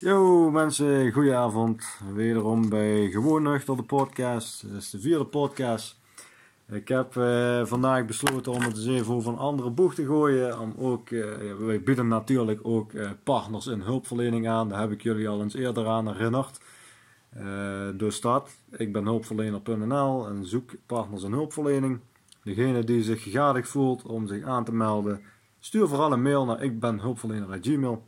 Yo mensen, goedenavond. Wederom bij Gewoon Nuchter, de podcast. Dit is de vierde podcast. Ik heb eh, vandaag besloten om het eens even over een andere boeg te gooien. Om ook, eh, wij bieden natuurlijk ook eh, partners in hulpverlening aan. Daar heb ik jullie al eens eerder aan herinnerd. Dus dat, ik ben hulpverlener.nl en zoek partners in hulpverlening. Degene die zich gegadigd voelt om zich aan te melden, stuur vooral een mail naar ikbenhulpverlener.gmail.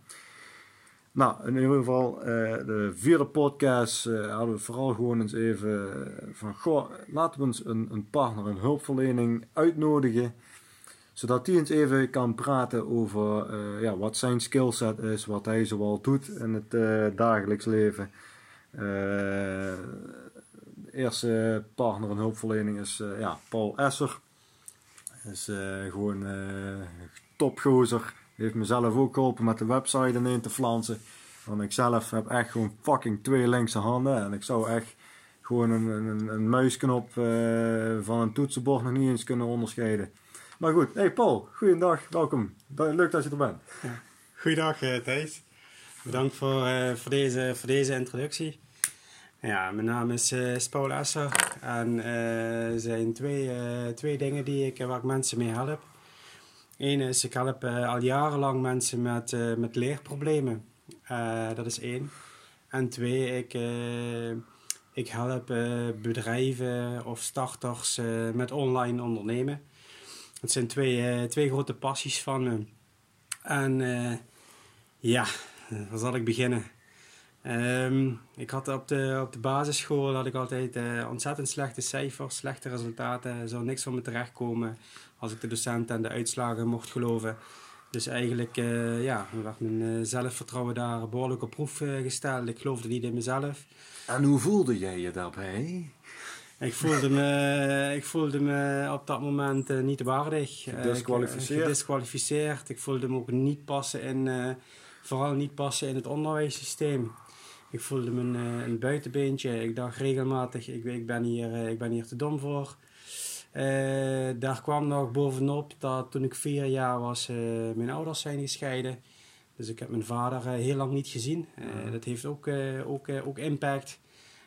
Nou, in ieder geval, eh, de vierde podcast eh, hadden we vooral gewoon eens even eh, van, goh, laten we eens een, een partner in hulpverlening uitnodigen. Zodat die eens even kan praten over ja, wat zijn skillset is, wat hij zoal doet in het dagelijks leven. De eerste partner in hulpverlening is ja, Paul Esser. Is eh, gewoon topgozer. Heeft mezelf ook geholpen met de website ineen te flansen. Want ik zelf heb echt gewoon fucking twee linkse handen. En ik zou echt gewoon een, een, een muisknop eh, van een toetsenbord nog niet eens kunnen onderscheiden. Maar goed, hey Paul, goeiedag, welkom. Leuk dat je er bent. Goeiedag eh, Thijs. Bedankt voor, eh, voor, deze, voor deze introductie. Ja, mijn naam is, Paul Esser en er zijn twee, twee dingen die ik, waar ik mensen mee help. Eén is, ik help eh, al jarenlang mensen met, eh, met leerproblemen. Eh, dat is één. En twee, ik, ik help bedrijven of starters met online ondernemen. Dat zijn twee, twee grote passies van me. En ja, waar zal ik beginnen? Ehm, ik had op de, op de basisschool had ik altijd ontzettend slechte cijfers, slechte resultaten. Zou niks van me terechtkomen als ik de docent en de uitslagen mocht geloven. Dus eigenlijk eh, ja, werd mijn eh, zelfvertrouwen daar behoorlijk op proef eh, gesteld. Ik geloofde niet in mezelf. En hoe voelde jij je daarbij? Ik voelde me, ik voelde me op dat moment niet waardig. Gedisqualificeerd? gedisqualificeerd. Ik voelde me ook niet passen in, vooral niet passen in het onderwijssysteem. Ik voelde me een, een buitenbeentje. Ik dacht regelmatig, ik, ik, ben hier, ik ben hier te dom voor. Eh, daar kwam nog bovenop dat toen ik vier jaar was, eh, mijn ouders zijn gescheiden. Dus ik heb mijn vader eh, heel lang niet gezien. Eh, Dat heeft ook, ook, ook impact.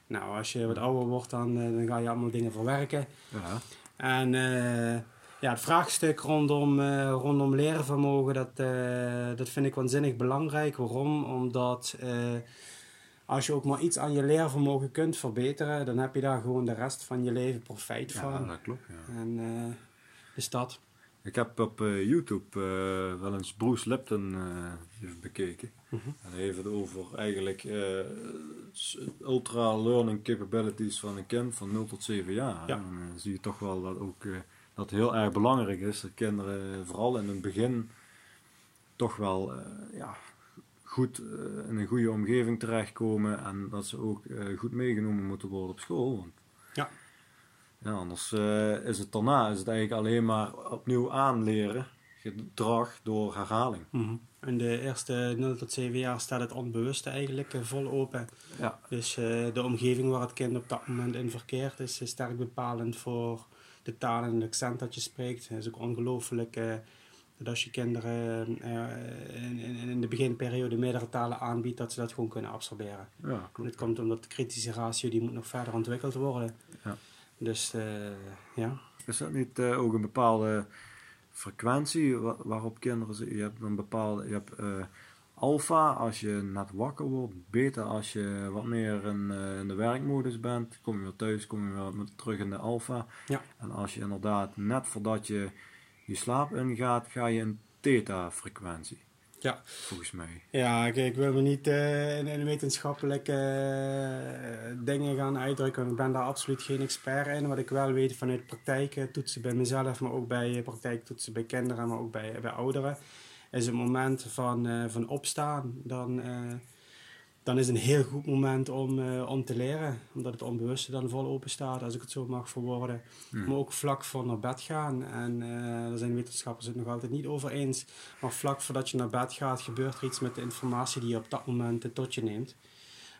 Nou, als je wat ouder wordt, dan, dan ga je allemaal dingen verwerken. Ja. En ja, het vraagstuk rondom, eh, rondom leervermogen, dat, dat vind ik waanzinnig belangrijk. Waarom? Omdat als je ook maar iets aan je leervermogen kunt verbeteren, dan heb je daar gewoon de rest van je leven profijt ja, van. dat klopt. Ja. En eh dus dat. Ik heb op eh, YouTube eh, wel eens Bruce Lipton even bekeken. Mhm. En hij heeft het over eigenlijk ultra learning capabilities van een kind van 0 tot 7 jaar. Ja. En dan zie je toch wel dat ook dat heel erg belangrijk is dat kinderen vooral in het begin toch wel ja, goed eh, in een goede omgeving terechtkomen en dat ze ook eh, goed meegenomen moeten worden op school. Want Ja. ja, anders eh, is het daarna is het eigenlijk alleen maar opnieuw aanleren gedrag door herhaling. Mhm. In de eerste 0 tot 7 jaar staat het onbewuste eigenlijk vol open. Ja. Dus de omgeving waar het kind op dat moment in verkeert is sterk bepalend voor de taal en het accent dat je spreekt. Het is ook ongelooflijk dat als je kinderen eh, in, in, in de beginperiode meerdere talen aanbiedt, dat ze dat gewoon kunnen absorberen. Ja, klopt. het komt omdat de kritische ratio die moet nog verder ontwikkeld worden. Ja. Dus eh, ja. Is dat niet eh, ook een bepaalde frequentie wa- waarop kinderen... Je hebt een bepaalde... Je hebt eh, alfa als je net wakker wordt. Beta als je wat meer in, in de werkmodus bent. Kom je weer thuis, kom je weer terug in de alfa. Ja. En als je inderdaad net voordat je je slaap ingaat, ga je in theta frequentie. Ja. Volgens mij. Ja, ik, ik wil me niet eh, in, in wetenschappelijke eh, dingen gaan uitdrukken. want Ik ben daar absoluut geen expert in. Wat ik wel weet vanuit praktijktoetsen bij mezelf, maar ook bij eh, praktijktoetsen bij kinderen, maar ook bij, bij ouderen, is het moment van, eh, van opstaan. Dan, eh, dan is het een heel goed moment om, eh, om te leren. Omdat het onbewuste dan vol open staat, als ik het zo mag verwoorden. Hmm. Maar ook vlak voor naar bed gaan. En eh daar zijn wetenschappers het nog altijd niet over eens. Maar vlak voordat je naar bed gaat, gebeurt er iets met de informatie die je op dat moment eh, tot je neemt.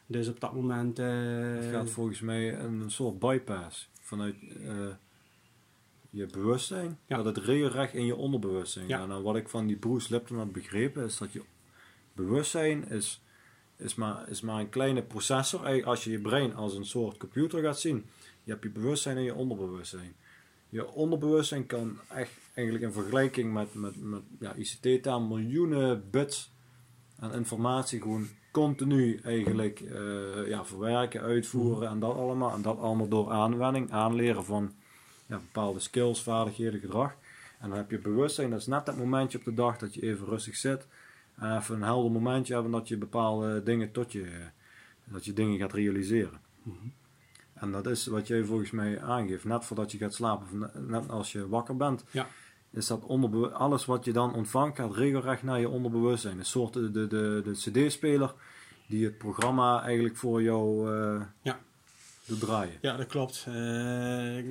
Dus op dat moment. Het gaat volgens mij een soort bypass vanuit je bewustzijn. Ja. Dat het regelrecht in je onderbewustzijn Ja. En wat ik van die Bruce Lipton had begrepen is dat je bewustzijn is is maar, is maar een kleine processor. Als je je brein als een soort computer gaat zien, je hebt je bewustzijn en je onderbewustzijn. Je onderbewustzijn kan echt eigenlijk in vergelijking met, met, met ja, ICT-taal miljoenen bits aan informatie gewoon continu eigenlijk uh, ja, verwerken, uitvoeren en dat allemaal. En dat allemaal door aanwending, aanleren van ja, bepaalde skills, vaardigheden, gedrag. En dan heb je bewustzijn, dat is net dat momentje op de dag dat je even rustig zit. En even een helder momentje hebben dat je bepaalde dingen tot je, dat je dingen gaat realiseren. Mhm. En dat is wat jij volgens mij aangeeft, net voordat je gaat slapen, net als je wakker bent. Ja. Is dat alles wat je dan ontvangt gaat regelrecht naar je onderbewustzijn. Een soort de, de, de, de cd-speler die het programma eigenlijk voor jou uh, ja. doet draaien. Ja, dat klopt. Uh, ik,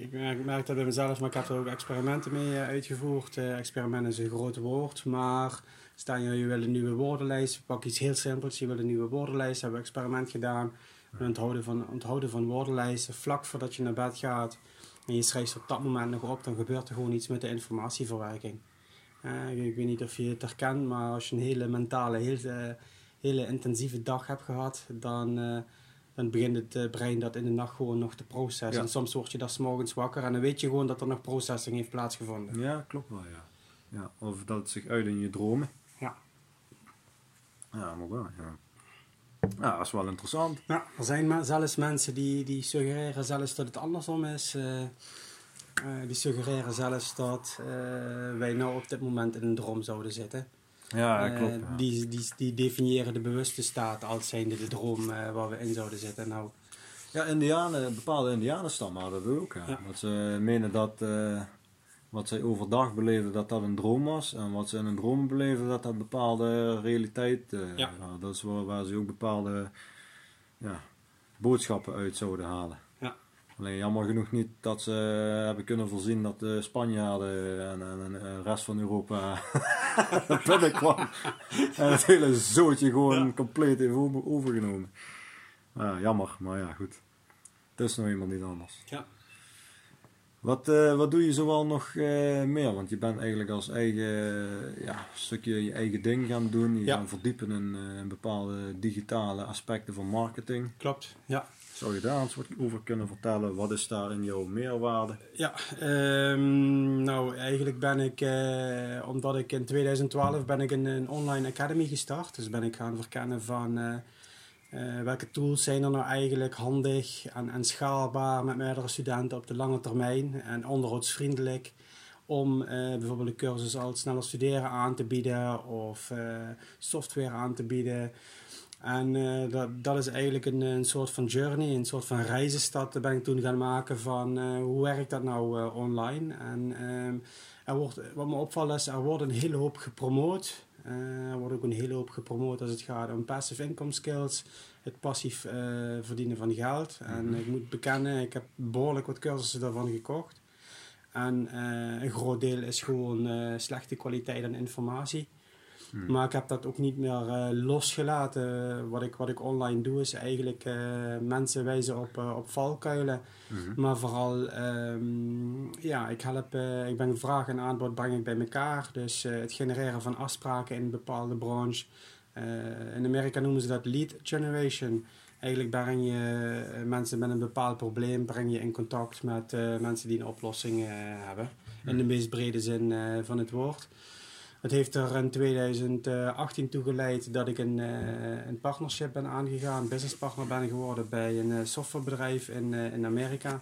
ik, merk dat bij mezelf, maar ik heb er ook experimenten mee uh, uitgevoerd. experiment is een groot woord, maar stel je, je wil een nieuwe woordenlijst, pak iets heel simpels, je wil een nieuwe woordenlijst, hebben we experiment gedaan. Het onthouden van, onthouden van woordenlijsten vlak voordat je naar bed gaat. En je schrijft op dat moment nog op, dan gebeurt er gewoon iets met de informatieverwerking. ik weet niet of je het herkent, maar als je een hele mentale, hele hele intensieve dag heb gehad, dan, uh, dan begint het uh, brein dat in de nacht gewoon nog te processen. En soms word je daar morgens wakker en dan weet je gewoon dat er nog processing heeft plaatsgevonden. Ja, klopt wel, ja. ja of dat het zich uit in je dromen. Ja. Inderdaad, ja. Ja, dat is wel interessant. Ja, er zijn zelfs mensen die, die suggereren zelfs dat het andersom is. Uh, die suggereren zelfs dat wij nou op dit moment in een droom zouden zitten. Ja, klopt. Ja. Die, die, die definiëren de bewuste staat als zijnde de droom waar we in zouden zitten. Nou, ja, indianen, bepaalde indianenstammen hadden dat ook. Ja. Dat ze menen dat wat zij overdag beleefden dat dat een droom was. En wat ze in een droom beleefden dat dat bepaalde realiteit uh, ja. Nou, dat is waar, waar, ze ook bepaalde ja, boodschappen uit zouden halen. Alleen jammer genoeg niet dat ze hebben kunnen voorzien dat de Spanjaarden en, en, en de rest van Europa binnenkwam. en het hele zootje gewoon compleet heeft overgenomen. Ja, jammer, maar ja, goed. Het is nog eenmaal niet anders. Ja. Wat, uh, wat doe je zoal nog uh, meer? Want je bent eigenlijk als eigen ja, stukje je eigen ding gaan doen. Je ja. gaan verdiepen in, uh, in bepaalde digitale aspecten van marketing. Klopt, ja. Zou je daar iets over kunnen vertellen? Wat is daar in jouw meerwaarde? Ja, um, nou eigenlijk ben ik, uh, omdat ik in 2012 ben ik een, een, online academy gestart. Dus ben ik gaan verkennen van uh, welke tools zijn er nou eigenlijk handig en, en schaalbaar met meerdere studenten op de lange termijn en onderhoudsvriendelijk om bijvoorbeeld een cursus als sneller studeren aan te bieden of software aan te bieden. En dat, dat is eigenlijk een, een soort van journey, een soort van reizenstad ben ik toen gaan maken van hoe werkt dat nou online. En um, er wordt, wat me opvalt is, er wordt een hele hoop gepromoot. Er wordt ook een hele hoop gepromoot als het gaat om passive income skills, het passief verdienen van geld. En mhm. ik moet bekennen, ik heb behoorlijk wat cursussen daarvan gekocht. En een groot deel is gewoon slechte kwaliteit aan informatie. Hmm. Maar ik heb dat ook niet meer uh, losgelaten. Wat ik, wat ik online doe is eigenlijk uh, mensen wijzen op, uh, op valkuilen. Hmm. Maar vooral, um, ja, ik, help, ik ben vraag en aanbod breng ik bij elkaar. Dus het genereren van afspraken in een bepaalde branche. in Amerika noemen ze dat lead generation. Eigenlijk breng je mensen met een bepaald probleem breng je in contact met mensen die een oplossing hebben. In de hmm. meest brede zin van het woord. Het heeft er in 2018 toe geleid dat ik een, uh, een partnership ben aangegaan, businesspartner ben geworden bij een uh, softwarebedrijf in, uh, in Amerika.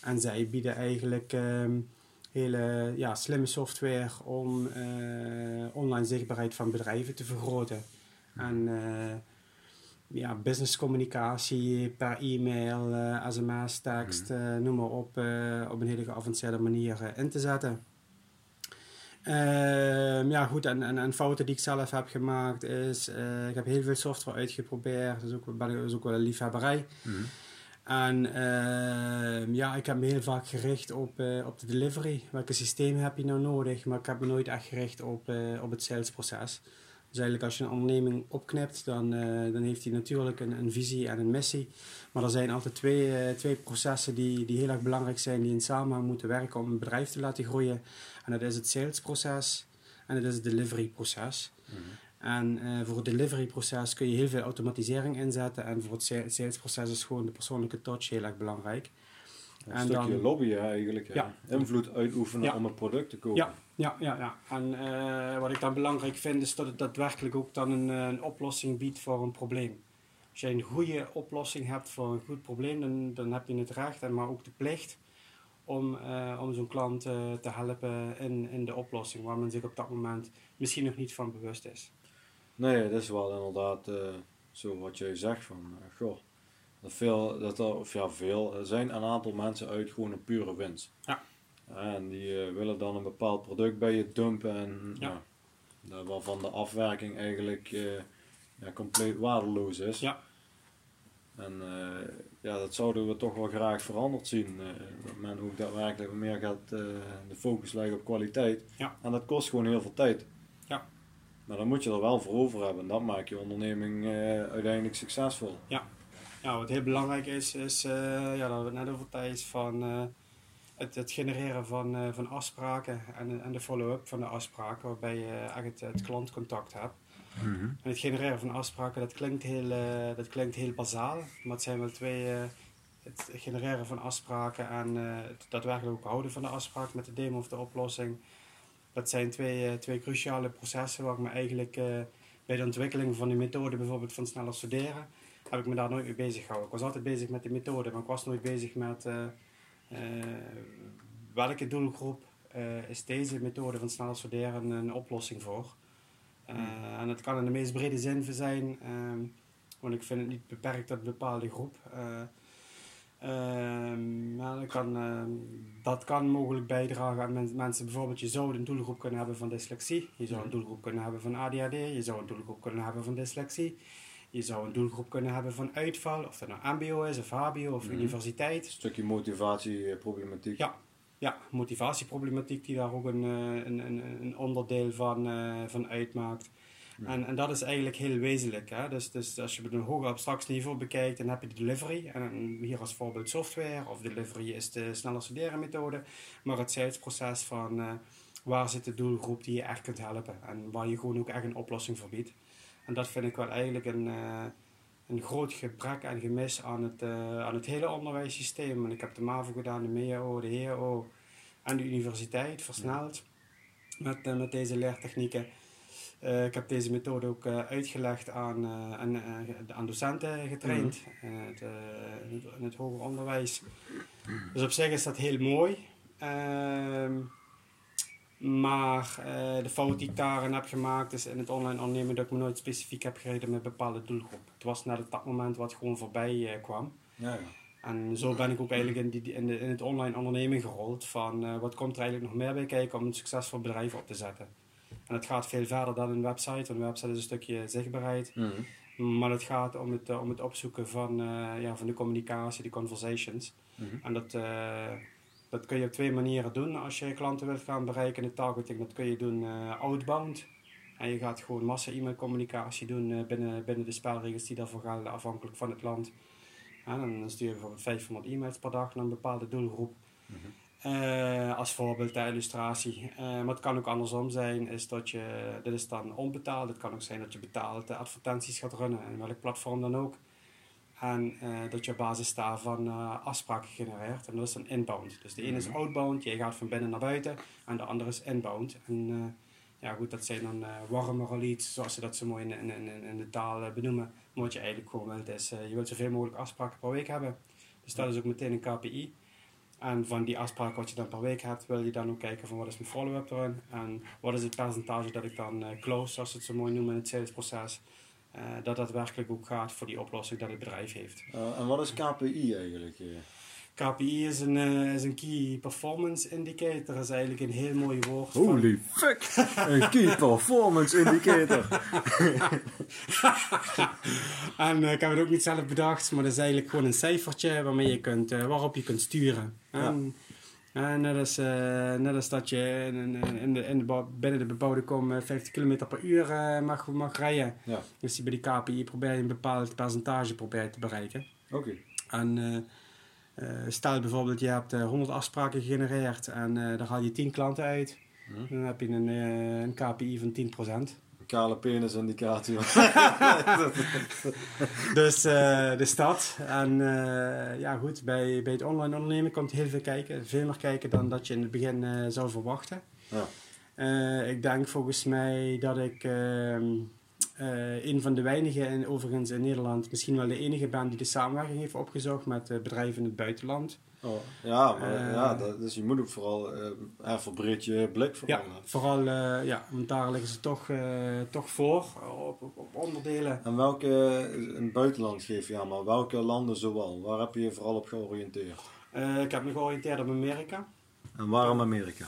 En zij bieden eigenlijk ehm, hele ja, slimme software om online zichtbaarheid van bedrijven te vergroten. En ja, businesscommunicatie per e-mail, sms, tekst, mm. noem maar op, op een hele geavanceerde manier in te zetten. Uh, ja, goed, en, en, en, fouten die ik zelf heb gemaakt is, uh, ik heb heel veel software uitgeprobeerd, dus ook, ben, is ook wel een liefhebberij. Mm -hmm. En uh, ja, ik heb me heel vaak gericht op, eh, op de delivery. Welke systeem heb je nou nodig? Maar ik heb me nooit echt gericht op, eh, op het salesproces. Dus eigenlijk als je een onderneming opknipt, dan, uh, dan heeft hij natuurlijk een, een, visie en een missie. Maar er zijn altijd twee, uh, twee processen die, die heel erg belangrijk zijn, die in samenhang moeten werken om een bedrijf te laten groeien. En dat is het salesproces en dat is het deliveryproces. Mm En eh, voor het deliveryproces kun je heel veel automatisering inzetten. En voor het sa- salesproces is gewoon de persoonlijke touch heel erg belangrijk. Een En stukje dan- lobbyen eigenlijk. Ja. Invloed uitoefenen Ja. om een product te kopen. Ja, ja, ja, ja. En eh, wat ik dan belangrijk vind is dat het daadwerkelijk ook dan een, een oplossing biedt voor een probleem. Als je een goede oplossing hebt voor een goed probleem, dan, dan heb je het recht en maar ook de plicht om, eh, om zo'n klant eh, te helpen in, in de oplossing waar men zich op dat moment misschien nog niet van bewust is. Nee, dat is wel inderdaad zo wat jij zegt van, goh, dat veel, dat er, of ja veel, er zijn een aantal mensen uit gewoon een pure winst. Ja. En die eh, willen dan een bepaald product bij je dumpen en Ja. waarvan de afwerking eigenlijk eh, ja, compleet waardeloos is. Ja. En eh, ja, dat zouden we toch wel graag veranderd zien. dat men ook daadwerkelijk meer gaat de focus leggen op kwaliteit. Ja. En dat kost gewoon heel veel tijd. Ja. Maar dan moet je er wel voor over hebben. En dat maakt je onderneming uiteindelijk succesvol. Ja, wat heel belangrijk is, is eh, ja, hebben we het net over Thijs, van eh, het, het genereren van, eh, van afspraken en, en de follow-up van de afspraken, waarbij je echt het, het klantcontact hebt. En het genereren van afspraken, dat klinkt heel, dat klinkt heel bazaal, maar het zijn wel twee, het genereren van afspraken en het daadwerkelijk ook houden van de afspraak met de demo of de oplossing. Dat zijn twee, twee cruciale processen waar ik me eigenlijk bij de ontwikkeling van die methode bijvoorbeeld van sneller studeren, heb ik me daar nooit mee bezig gehouden. Ik was altijd bezig met de methode, maar ik was nooit bezig met eh, eh, welke doelgroep eh, is deze methode van sneller studeren een oplossing voor. Eh, En het kan in de meest brede zin zijn, ehm, want ik vind het niet beperkt tot een bepaalde groep. Eh, ehm, ja, dat, kan, ehm, dat kan mogelijk bijdragen aan men- mensen. Bijvoorbeeld, je zou een doelgroep kunnen hebben van dyslexie. Je zou een Mhm. doelgroep kunnen hebben van ADHD. Je zou een doelgroep kunnen hebben van dyslexie. Je zou een doelgroep kunnen hebben van uitval. Of dat nou MBO is, of HBO, of Mhm. universiteit. Een stukje motivatieproblematiek. Ja. Ja, motivatieproblematiek die daar ook een, eh, een, een, een onderdeel van, eh, van uitmaakt. Ja. En, en dat is eigenlijk heel wezenlijk. Hè? Dus, dus als je op een hoger abstract niveau bekijkt, dan heb je de delivery. En hier als voorbeeld software, of delivery is de sneller studeren methode. Maar het salesproces van eh, waar zit de doelgroep die je echt kunt helpen. En waar je gewoon ook echt een oplossing voor biedt. En dat vind ik wel eigenlijk een, eh, een groot gebrek en gemis aan het, eh, aan het hele onderwijssysteem. En ik heb de MAVO gedaan, de MEO, de HO en de universiteit versneld met, eh, met deze leertechnieken. Ik heb deze methode ook uitgelegd aan, aan, aan docenten getraind het, eh, in, het, in het hoger onderwijs. Dus op zich is dat heel mooi. Maar eh, de fout die ik daarin heb gemaakt is in het online ondernemen dat ik me nooit specifiek heb gereden met bepaalde doelgroep. Het was net op dat moment wat gewoon voorbij eh, kwam. Ja, ja. En zo ben ik ook eigenlijk in, die, in, de, in het online ondernemen gerold van eh, wat komt er eigenlijk nog meer bij kijken om een succesvol bedrijf op te zetten. En het gaat veel verder dan een website, want een website is een stukje zichtbaarheid. Mhm. Maar het gaat om het, om het opzoeken van, ja, van de communicatie, de conversations. Mhm. En dat, dat kun je op twee manieren doen als je klanten wilt gaan bereiken. De targeting, dat kun je doen eh, outbound. En je gaat gewoon massa e-mailcommunicatie doen eh, binnen, binnen de spelregels die daarvoor gelden, afhankelijk van het land. En dan stuur je bijvoorbeeld 500 e-mails per dag naar een bepaalde doelgroep. Mhm. Eh, als voorbeeld ter illustratie. Eh, maar het kan ook andersom zijn, is dat je, dit is dan onbetaald. Het kan ook zijn dat je betaald de advertenties gaat runnen, en welk platform dan ook. En eh, dat je op basis daarvan eh, afspraken genereert. En dat is dan inbound. Dus de ene is Mhm. outbound, je gaat van binnen naar buiten. En de andere is inbound. En eh, ja goed, dat zijn dan warmere leads, zoals ze dat zo mooi in, in, in, in de taal benoemen. Maar wat je eigenlijk gewoon wilt is, je wilt zoveel mogelijk afspraken per week hebben. Dus dat is ook meteen een KPI. En van die afspraken wat je dan per week hebt, wil je dan ook kijken van wat is mijn follow-up erin. En wat is het percentage dat ik dan close, zoals ze het zo mooi noemen in het salesproces. Eh, dat dat werkelijk ook gaat voor die oplossing dat het bedrijf heeft. Eh, en wat is KPI eigenlijk? eh? KPI is een, is een Key Performance Indicator. Dat is eigenlijk een heel mooi woord. van- Holy fuck! een key performance indicator. en ik heb het ook niet zelf bedacht, maar dat is eigenlijk gewoon een cijfertje waarmee je kunt, waarop je kunt sturen. En, en net, als, eh, net als dat je in, in, de, in de, binnen de bebouwde kom eh, 50 km per uur eh, mag, mag rijden. Ja. Dus bij die KPI probeer je een bepaald percentage probeer te bereiken. Oké. En eh, eh, stel bijvoorbeeld je hebt eh, 100 afspraken gegenereerd en eh, daar haal je 10 klanten uit. Mhm. Dan heb je een, eh, een KPI van 10%. Kale penis indicatie. dus uh, de stad. En uh, ja, goed, bij, bij het online ondernemen komt heel veel kijken. Veel meer kijken dan dat je in het begin uh, zou verwachten. Ja. ik denk volgens mij dat ik ehm, een van de weinigen, en overigens in Nederland, misschien wel de enige ben die de samenwerking heeft opgezocht met bedrijven in het buitenland. Oh, ja, maar, uh, ja dat, dus je moet ook vooral uh, verbreed je blik voor. Ja, vooral, uh, ja, want daar liggen ze toch, toch voor op, op, op, onderdelen. En welke, in het buitenland geef je aan, maar welke landen zoal? Waar heb je je vooral op georiënteerd? ik heb me georiënteerd op Amerika. En waarom Amerika?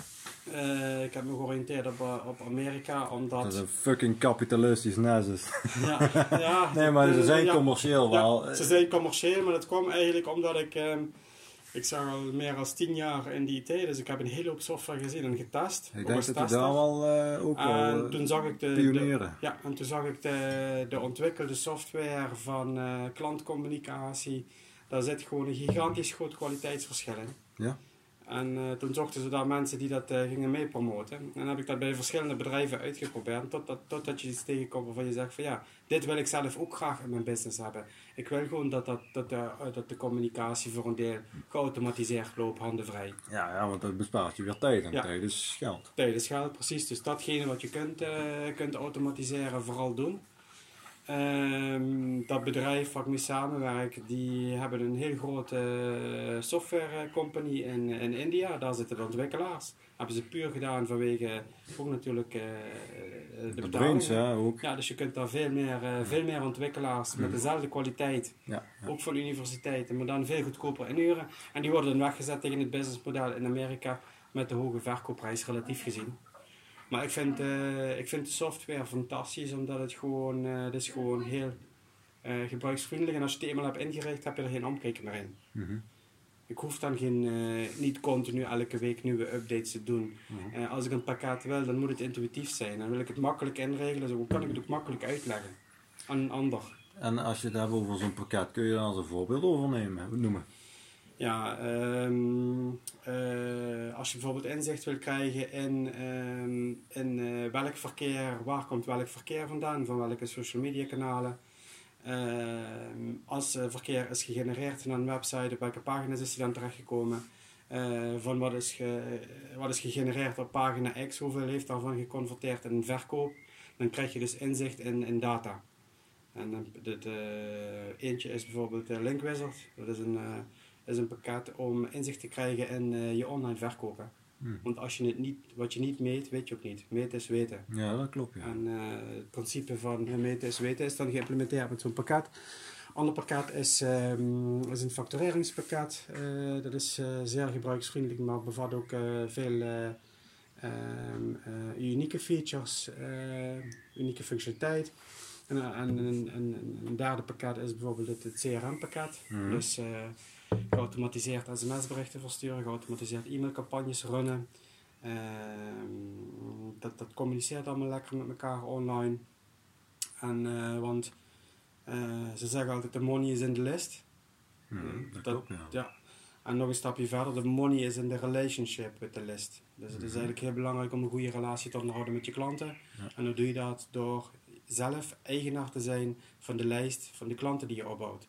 Ik heb me georiënteerd op, op Amerika omdat... Dat is een fucking kapitalistisch nezus. Ja, ja. nee, maar ze zijn commercieel wel. ze zijn commercieel, maar dat kwam eigenlijk omdat ik... Ehm, ik zag al meer dan tien jaar in die IT, dus ik heb een hele hoop software gezien en getest. Ik denk dat je daar wel uh, ook en toen zag ik de, pionieren. ja, en toen zag ik de, de ontwikkelde software van klantcommunicatie. Daar zit gewoon een gigantisch groot kwaliteitsverschil in. Ja. En uh, toen zochten ze daar mensen die dat uh, gingen mee promoten. En dan heb ik dat bij verschillende bedrijven uitgeprobeerd. Totdat, totdat je iets tegenkomt waarvan je zegt van ja, dit wil ik zelf ook graag in mijn business hebben. Ik wil gewoon dat, dat, dat, de, uh, dat de communicatie voor een deel geautomatiseerd loopt, handenvrij. Ja, ja, want dat bespaart je weer tijd en ja. tijd is geld. Tijd is geld, precies. Dus datgene wat je kunt, kunt automatiseren, vooral doen. Um, dat bedrijf waar ik mee samenwerk, die hebben een heel grote software company in, in India. Daar zitten de ontwikkelaars. Hebben ze puur gedaan vanwege ook natuurlijk uh, de, de brains, ja, ook. Ja, dus je kunt daar veel meer, uh, veel meer ontwikkelaars met dezelfde kwaliteit, ja, ja. ook voor universiteiten, maar dan veel goedkoper inhuren. En die worden dan weggezet tegen het businessmodel in Amerika met de hoge verkoopprijs relatief gezien. Maar ik vind, uh, ik vind de software fantastisch, omdat het gewoon, uh, het is gewoon heel uh, gebruiksvriendelijk. En als je het eenmaal hebt ingericht, heb je er geen omkijken meer in. Mm -hmm. Ik hoef dan geen, niet continu elke week nieuwe updates te doen. Mm -hmm. als ik een pakket wil, dan moet het intuïtief zijn. Dan wil ik het makkelijk inregelen, zo kan ik het ook makkelijk uitleggen aan een ander. En als je het hebt over zo'n pakket, kun je daar als een voorbeeld over nemen, noemen? Ja, um, uh, als je bijvoorbeeld inzicht wil krijgen in, um, in uh, welk verkeer, waar komt welk verkeer vandaan, van welke social media kanalen. Uh, als verkeer is gegenereerd naar een website, op welke pagina's is die dan terechtgekomen. van wat is, ge, wat is gegenereerd op pagina X, hoeveel heeft daarvan geconverteerd in verkoop. Dan krijg je dus inzicht in, in data. En dit, eentje is bijvoorbeeld Linkwizard. Dat is een is een pakket om inzicht te krijgen in uh, je online verkopen. Hmm. Want als je het niet, wat je niet meet, weet je ook niet. Meten is weten. Ja, dat klopt. Ja. En uh, het principe van meten is weten is dan geïmplementeerd met zo'n pakket. Ander pakket is, um, is een factureringspakket. Uh, dat is zeer gebruiksvriendelijk, maar bevat ook veel um, unieke features, unieke functionaliteit. En, en, en, en, een derde pakket is bijvoorbeeld het, het CRM-pakket. Hmm. Dus geautomatiseerd sms-berichten versturen, geautomatiseerd e-mailcampagnes runnen. Uh, dat, dat communiceert allemaal lekker met elkaar online. En, uh, want uh, ze zeggen altijd: de money is in de list. Hmm, dat, ja. ja. En nog een stapje verder: de money is in de relationship with the list. Dus het is Mhm. eigenlijk heel belangrijk om een goede relatie te onderhouden met je klanten. Ja. En dan doe je dat door zelf eigenaar te zijn van de lijst van de klanten die je opbouwt.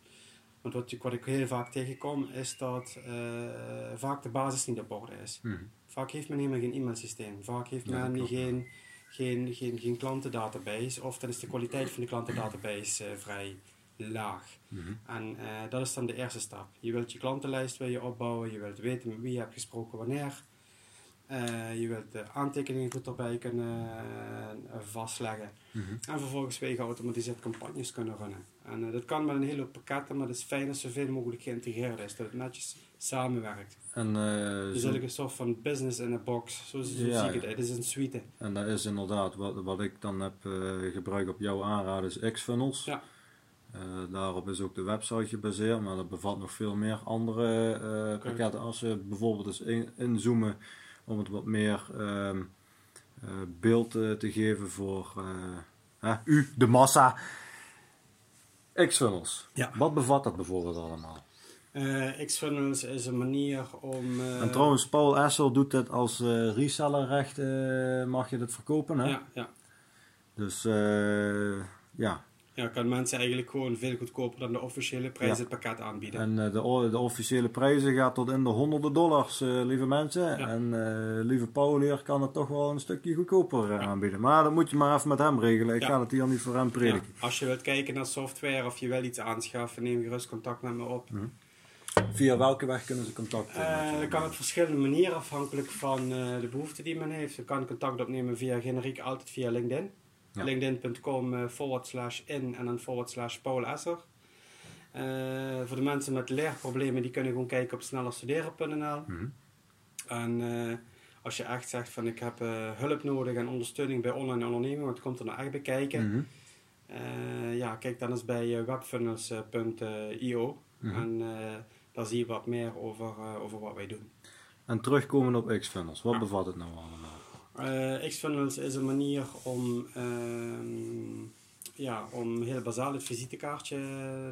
Want wat, ik- wat ik heel vaak tegenkom is dat eh, vaak de basis niet op orde is. Mhm. Vaak heeft men helemaal geen e-mailsysteem. Vaak heeft Ja, men klopt, ja. geen, geen, geen, geen klantendatabase. Of dan is de kwaliteit van de klantendatabase eh, vrij laag. Mhm. En eh, dat is dan de eerste stap. Je wilt je klantenlijst wil je opbouwen. Je wilt weten met wie je hebt gesproken wanneer. Eh, je wilt de aantekeningen goed erbij kunnen eh, vastleggen. Mhm. En vervolgens je geautomatiseerd campagnes kunnen runnen. En eh, dat kan met een hele hoop pakketten, maar het is fijn als zoveel mogelijk geïntegreerd is. Dat het netjes samenwerkt. En, eh, Dus eigenlijk een soort van business in a box. Zo, zo Ja, zie ik het. Het is een suite. en dat is inderdaad wat, wat ik dan heb eh, gebruikt op jouw aanraden, is Xfunnels. Ja. Eh, daarop is ook de website gebaseerd, maar dat bevat nog veel meer andere eh, pakketten. Als we bijvoorbeeld eens in, inzoomen om het wat meer ehm, eh, beeld eh, te geven voor eh, hè, u, de massa. Xfunnels. Ja. Wat bevat dat bijvoorbeeld allemaal? Eh Xfunnels is een manier om... eh, En trouwens, Paul Essel doet het als eh resellerrecht, eh, mag je dat verkopen, hè? Ja, ja. Dus eh, ja, Ja, kan mensen eigenlijk gewoon veel goedkoper dan de officiële prijs Ja. het pakket aanbieden. en eh, de, de officiële prijzen gaat tot in de honderden dollars, eh, lieve mensen. Ja. En eh, lieve Paul hier kan het toch wel een stukje goedkoper aanbieden. Maar dat moet je maar even met hem regelen. Ik ga het hier niet voor hem Ja, prediken. als je wilt kijken naar software of je wil iets aanschaffen, neem gerust contact met me op. Via welke weg kunnen ze contact Eh, je dan kan opnemen? het verschillende manieren afhankelijk van de behoefte die men heeft. Je kan contact opnemen via generiek altijd via LinkedIn. Ja. LinkedIn.com eh, forward slash in en dan forward slash Paul Esser. Eh, voor de mensen met leerproblemen die kunnen gewoon kijken op snellerstuderen.nl. Mhm. En eh, als je echt zegt van ik heb hulp nodig en ondersteuning bij online onderneming, want het komt er nou echt bij kijken. Mhm. Ja, kijk dan eens bij webfunnels.io Mhm. en daar zie je wat meer over, over wat wij doen. En terugkomen op Xfunnels. Wat Ja. bevat het nou allemaal? Eh Xfunnels is een manier om, ehm, ja, om heel bazaal visitekaartje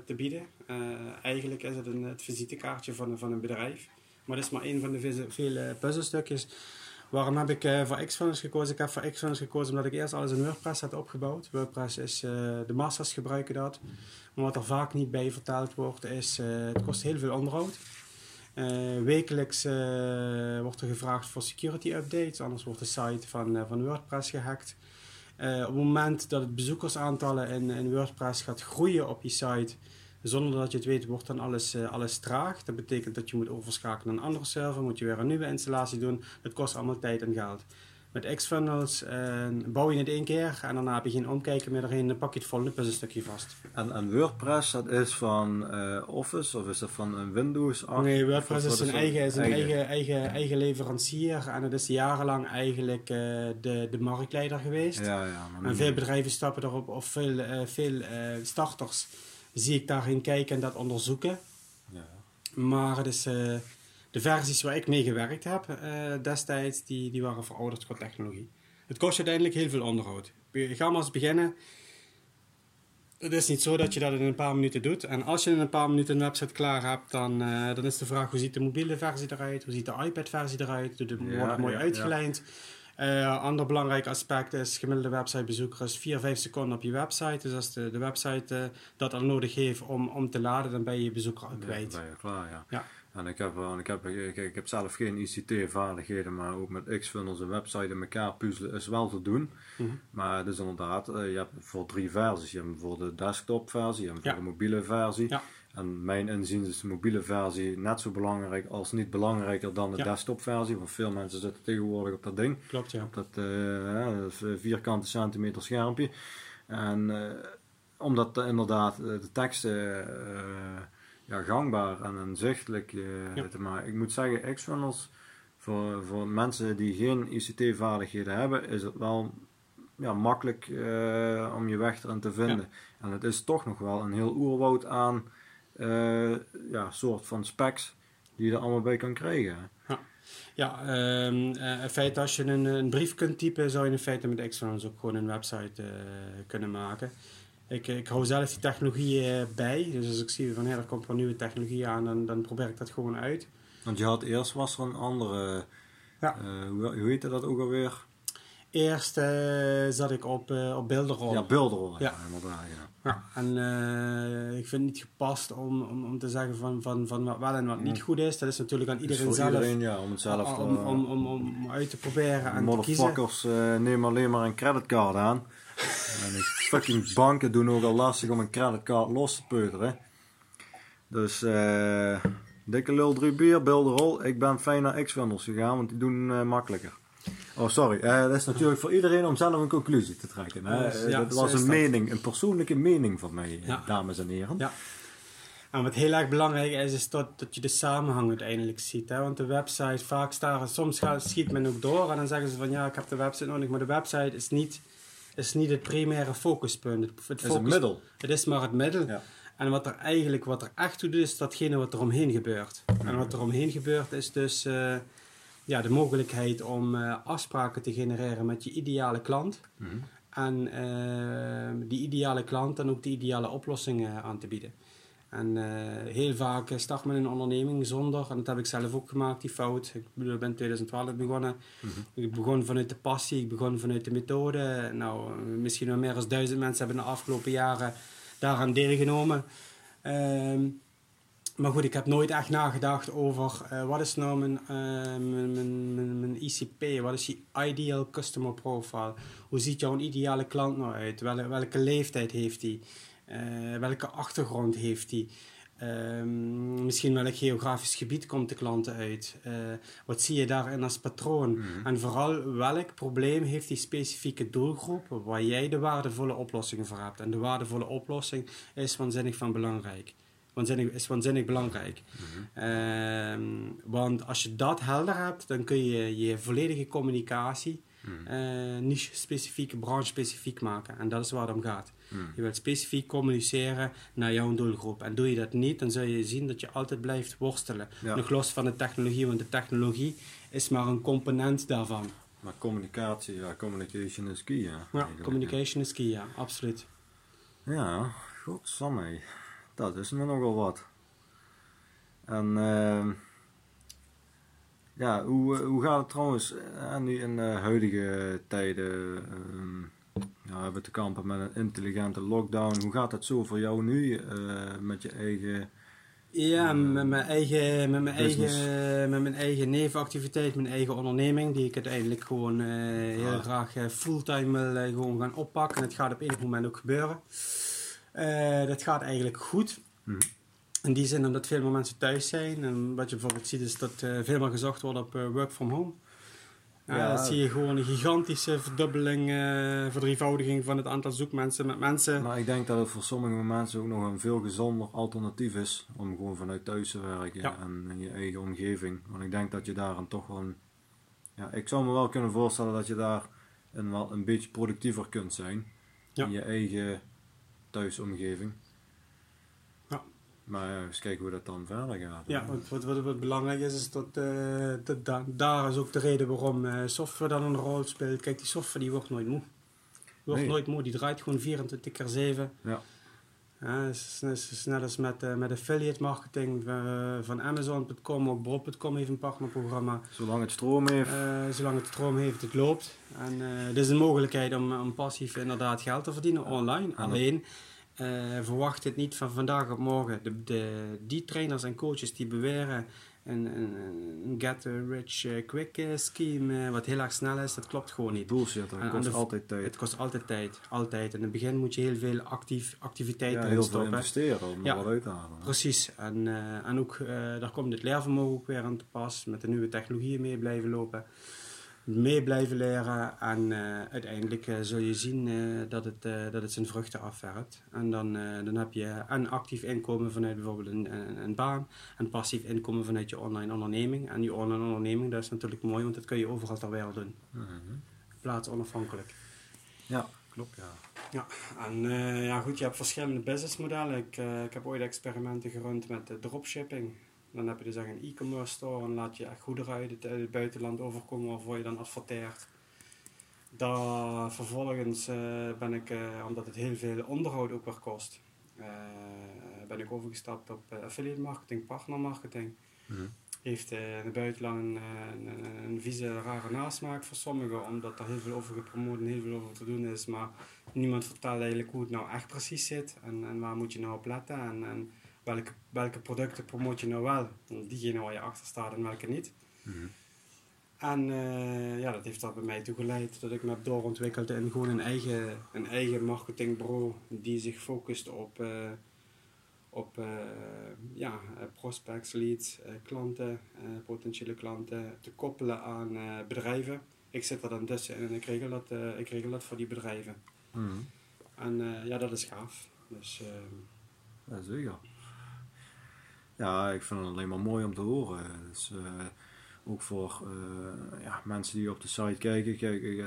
te bieden. Eh, eigenlijk is het een, het visitekaartje van, een- van een bedrijf. Maar dat is maar één van de vele- puzzelstukjes. Waarom heb ik eh, voor Xfunnels gekozen? Ik heb voor Xfunnels gekozen omdat ik eerst alles in WordPress had opgebouwd. WordPress is, de masters gebruiken dat. Maar wat er vaak niet bij verteld wordt is, het kost heel veel onderhoud. Eh, wekelijks eh, wordt er gevraagd voor security updates, anders wordt de site van, eh, van WordPress gehackt. Eh, op het moment dat het bezoekersaantallen in, in WordPress gaat groeien op je site, zonder dat je het weet, wordt dan alles, alles traag. Dat betekent dat je moet overschakelen naar een andere server, moet je weer een nieuwe installatie doen. Dat kost allemaal tijd en geld. Met Xfunnels eh, bouw je het één keer en daarna heb je geen omkijken meer erheen, dan pak je het volgende puzzelstukje vast. En, en WordPress, dat is van eh, Office of is dat van een Windows? 8? Nee, WordPress is een, dat? eigen, is een eigen, eigen, eigen leverancier en het is jarenlang eigenlijk eh, de, de marktleider geweest. Ja, ja. maar En veel bedrijven stappen erop, of veel, eh, veel eh, starters zie ik daarin kijken en dat onderzoeken. Ja. Maar het is, eh, de versies waar ik mee gewerkt heb eh, destijds, die, die waren verouderd qua technologie. Het kost uiteindelijk heel veel onderhoud. Ga maar eens beginnen. Het is niet zo dat je dat in een paar minuten doet. En als je in een paar minuten een website klaar hebt, dan, eh, dan is de vraag hoe ziet de mobiele versie eruit? Hoe ziet de iPad versie eruit? Het Ja, wordt het mooi ja, uitgelijnd? Eh ander belangrijk aspect is, gemiddelde websitebezoeker is 4, 5 seconden op je website. Dus als de, de website dat al nodig heeft om, om te laden, dan ben je je bezoeker al Ja, kwijt. ben je klaar, ja. En ik heb, wel- ik, heb, ik, ik heb zelf geen ICT-vaardigheden, maar ook met Xfunnels een website in elkaar puzzelen is wel te doen. Mhm. Maar het is inderdaad, eh, je hebt voor drie versies. Je hebt voor de desktop versie, je hebt Ja. voor de mobiele versie. Ja. En mijn inzien is de mobiele versie net zo belangrijk als niet belangrijker dan de Ja. desktop versie. Want veel mensen zitten tegenwoordig op dat ding. Klopt, ja. Op dat, eh, eh, vierkante centimeter schermpje. En eh, omdat eh, inderdaad eh, de teksten eh, ja, gangbaar en inzichtelijk eh, Ja. te maken. Ik moet zeggen, Xfunnels, voor, voor mensen die geen ICT-vaardigheden hebben, is het wel ja, makkelijk eh, om je weg erin te vinden. En het is toch nog wel een heel oerwoud aan eh, ja, soort van specs die je er allemaal bij kan krijgen. Ja, ehm eh, in feite als je een, een brief kunt typen, zou je in feite met Xfunnels ook gewoon een website kunnen maken. Ik, ik hou zelf die technologie eh, bij, dus als ik zie van hé, er komt wel nieuwe technologie aan, dan, dan probeer ik dat gewoon uit. Want je had eerst was er een andere, Ja. eh, hoe, hoe heette dat ook alweer? Eerst eh, zat ik op, eh op beeldenrol. Ja, beeldenrollen. Ja, Ja. inderdaad. Ja. Ja, en eh, ik vind het niet gepast om, om, om te zeggen van, van, van wat wel en wat niet Ja. goed is. Dat is natuurlijk aan iedereen zelf iedereen, ja, om het zelf te... om, om, om, om uit te proberen en te kiezen. Motherfuckers uh, nemen alleen maar een creditcard aan. En die fucking banken doen ook al lastig om een creditcard los te peuteren. Dus eh dikke lul 3 bier, beeldenrol. Ik ben fijn naar X-Funnels gegaan, want die doen uh, makkelijker. Oh, sorry. Uh, dat is natuurlijk voor iedereen om zelf een conclusie te trekken. Hè? Ja, dat was een dat. mening, een persoonlijke mening van mij, Ja. dames en heren. Ja. En wat heel erg belangrijk is, is dat, dat je de samenhang uiteindelijk ziet. Hè? Want de website, vaak staan, soms gaat, schiet men ook door en dan zeggen ze van ja, ik heb de website nodig, maar de website is niet, is niet het primaire focuspunt. Het, Het is een middel. Het is maar het middel. Ja. En wat er eigenlijk, wat er echt toe doet, is datgene wat er omheen gebeurt. En wat er omheen gebeurt is dus eh, ja, de mogelijkheid om eh, afspraken te genereren met je ideale klant. Mhm. En eh, die ideale klant dan ook de ideale oplossingen aan te bieden. En eh, heel vaak eh, start men een onderneming zonder, en dat heb ik zelf ook gemaakt, die fout. Ik bedoel, ik ben in 2012 begonnen. Ik begon vanuit de passie, ik begon vanuit de methode. Nou, misschien wel meer dan duizend mensen hebben de afgelopen jaren daaraan deelgenomen. Ehm, maar goed, ik heb nooit echt nagedacht over eh, wat is nou mijn, eh, mijn, mijn, mijn, mijn ICP, wat is die Ideal Customer Profile? Hoe ziet jouw ideale klant nou uit? Welke, welke leeftijd heeft hij? Eh, welke achtergrond heeft hij? Ehm, misschien welk geografisch gebied komt de klant uit? Eh, wat zie je daarin als patroon? En vooral welk probleem heeft die specifieke doelgroep waar jij de waardevolle oplossingen voor hebt? En de waardevolle oplossing is waanzinnig van belangrijk. Waanzinnig, is waanzinnig belangrijk. Ehm, want als je dat helder hebt, dan kun je je volledige communicatie eh, niche-specifiek, branche-specifiek maken. En dat is waar het om gaat. Je wilt specifiek communiceren naar jouw doelgroep. En doe je dat niet, dan zul je zien dat je altijd blijft worstelen. Ja. Nog los van de technologie, want de technologie is maar een component daarvan. Maar communicatie, ja, communication is key, ja. Ja, communication is key, ja, absoluut. Ja, godsamme. Dat is me nogal wat. En ehm, ja, hoe, eh, hoe gaat het trouwens eh, nu in de huidige tijden? ehm, ja, we hebben te kampen met een intelligente lockdown. Hoe gaat het zo voor jou nu eh, met je eigen... Ja, met mijn eigen, met mijn Business. eigen, met mijn eigen nevenactiviteit, mijn eigen onderneming, die ik uiteindelijk gewoon eh, heel graag eh, fulltime wil eh, gewoon gaan oppakken. En het gaat op enig moment ook gebeuren. Eh, dat gaat eigenlijk goed. Mhm. In die zin omdat veel meer mensen thuis zijn. En wat je bijvoorbeeld ziet is dat eh, veel meer gezocht wordt op eh, work from home. Ja, dan zie je gewoon een gigantische verdubbeling, eh verdrievoudiging van het aantal zoekmensen met mensen. Maar ik denk dat het voor sommige mensen ook nog een veel gezonder alternatief is om gewoon vanuit thuis te werken Ja. en in je eigen omgeving. Want ik denk dat je daar een toch wel een, ja, ik zou me wel kunnen voorstellen dat je daar een, wel een beetje productiever kunt zijn Ja. in je eigen thuisomgeving. Maar ja, eens kijken hoe dat dan verder gaat. Ja, wat, wat, wat, wat belangrijk is, is dat, eh, dat da- daar is ook de reden waarom eh, software dan een rol speelt. Kijk, die software die wordt nooit moe. Die wordt Nee. nooit moe, die draait gewoon 24 keer 7. Ja. Ja, het is, het is net als met, eh, met affiliate marketing eh, van Amazon.com, ook Bro.com heeft een partnerprogramma. Zolang het stroom heeft. Eh, zolang het stroom heeft, het loopt. En eh dit is een mogelijkheid om, om passief inderdaad geld te verdienen online. Alleen eh, verwacht het niet van vandaag op morgen. De, de, die trainers en coaches die beweren een, een, een get rich eh, quick eh, scheme, eh, wat heel erg snel is, dat klopt gewoon niet. bullshit, en- kost de- altijd tijd. Het kost altijd tijd, altijd. In het begin moet je heel veel actief, activiteiten ja, heel veel stoppen. investeren om Ja. er wat uit te halen. Precies, en, eh, en ook eh, daar komt het leervermogen ook weer aan te pas, met de nieuwe technologieën mee blijven lopen, mee blijven leren en eh, uiteindelijk eh, zul je zien eh, dat, het, dat het zijn vruchten afwerpt. En dan, dan heb je en actief inkomen vanuit bijvoorbeeld een, een, een baan en passief inkomen vanuit je online onderneming. En die online onderneming, dat is natuurlijk mooi, want dat kun je overal ter wereld doen, Mhm. plaats onafhankelijk. Ja, klopt ja. Ja, en ja goed, je hebt verschillende businessmodellen. Ik, ik heb ooit experimenten gerund met dropshipping. Dan heb je dus echt een e-commerce store en laat je echt goederen uit het, uit het buitenland overkomen waarvoor je dan adverteert. Daar vervolgens eh, ben ik, eh, omdat het heel veel onderhoud ook weer kost, eh, ben ik overgestapt op affiliate marketing, partner marketing. Mhm. Heeft in het buitenland een, een, een vieze, rare nasmaak voor sommigen, omdat er heel veel over gepromoot en heel veel over te doen is. Maar niemand vertelt eigenlijk hoe het nou echt precies zit en, en waar moet je nou op letten en, en welke, welke producten promoot je nou wel, diegene waar je achter staat en welke niet. Mhm. En eh, ja, dat heeft er bij mij toe geleid dat ik me heb doorontwikkeld in gewoon een eigen, een eigen marketingbureau die zich focust op, eh, op eh, ja, prospects, leads, klanten, potentiële klanten te koppelen aan bedrijven. Ik zit er dan tussen en ik regel dat, ik regel dat voor die bedrijven. Mhm. En ja, dat is gaaf. Dus ehm, Ja, zeker. Ja, ik vind het alleen maar mooi om te horen. Dus, eh, ook voor eh, ja, mensen die op de site kijken. Kijk, eh,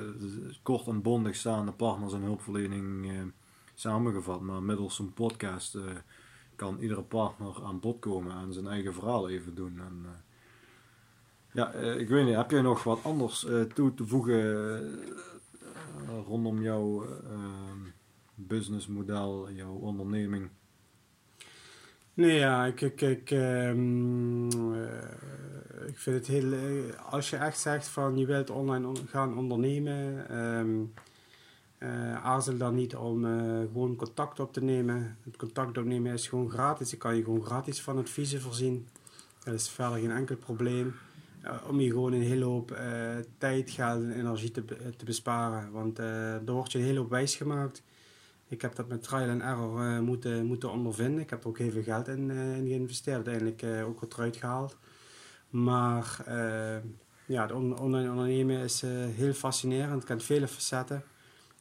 kort en bondig staan de partners en hulpverlening samengevat. Maar middels een podcast kan iedere partner aan bod komen en zijn eigen verhaal even doen. En, ja, ik weet niet, heb jij nog wat anders toe te voegen rondom jouw businessmodel, jouw onderneming? Nee, ja, ik, ik, ik, ehm, eh, ik vind het heel... eh, als je echt zegt van je wilt online on- gaan ondernemen, ehm, eh, aarzel dan niet om gewoon contact op te nemen. Het contact opnemen is gewoon gratis. Ik kan je gewoon gratis van adviezen voorzien. Dat is verder geen enkel probleem. Om je gewoon een hele hoop tijd, geld en energie te, te besparen. Want daar wordt je een hele hoop wijs gemaakt. Ik heb dat met trial and error eh, moeten, moeten ondervinden. Ik heb er ook heel veel geld in, eh, in geïnvesteerd. Uiteindelijk eh, ook wat eruit gehaald. Maar ja, het on- online ondernemen is heel fascinerend. Het kent vele facetten.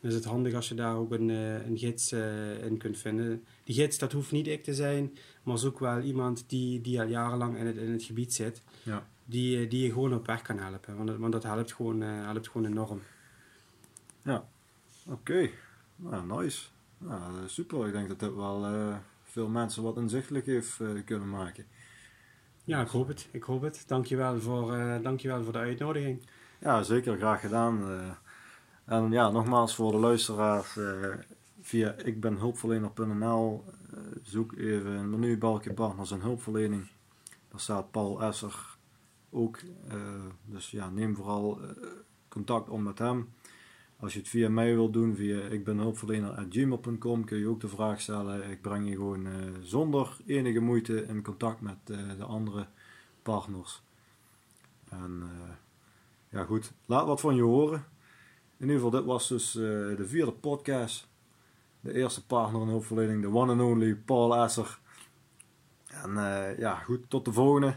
Dan is het handig als je daar ook een, een gids in kunt vinden. Die gids, dat hoeft niet ik te zijn. Maar zoek wel iemand die, die al jarenlang in het, in het gebied zit. Ja. Die, die je gewoon op weg kan helpen. Want, dat- want dat helpt gewoon, helpt gewoon enorm. Oké, nou, nice. Nou, super. Ik denk dat dit wel eh, veel mensen wat inzichtelijk heeft eh, kunnen maken. Ja, ik hoop het. Ik hoop het. Dankjewel voor, eh dankjewel voor de uitnodiging. Ja, zeker. Graag gedaan. en ja, nogmaals voor de luisteraars. eh, via ikbenhulpverlener.nl zoek even een menubalkje partners en hulpverlening. Daar staat Paul Esser ook. dus ja, neem vooral contact op met hem. Als je het via mij wilt doen, via ikbenhulpverlener.gmail.com kun je ook de vraag stellen. Ik breng je gewoon eh, zonder enige moeite in contact met eh, de andere partners. En eh, ja goed, laat wat van je horen. In ieder geval, dit was dus de vierde podcast. De eerste partner in hulpverlening, de one and only Paul Esser. En ja, goed, tot de volgende.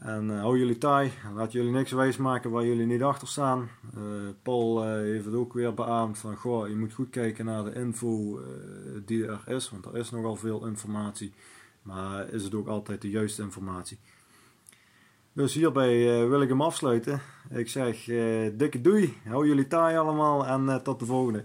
En eh, hou jullie taai. Laat jullie niks wijsmaken waar jullie niet achter staan. Eh, Paul eh, heeft het ook weer beaamd van, goh, je moet goed kijken naar de info die er is. Want er is nogal veel informatie. Maar is het ook altijd de juiste informatie. Dus hierbij wil ik hem afsluiten. Ik zeg dikke doei. Hou jullie taai allemaal en tot de volgende.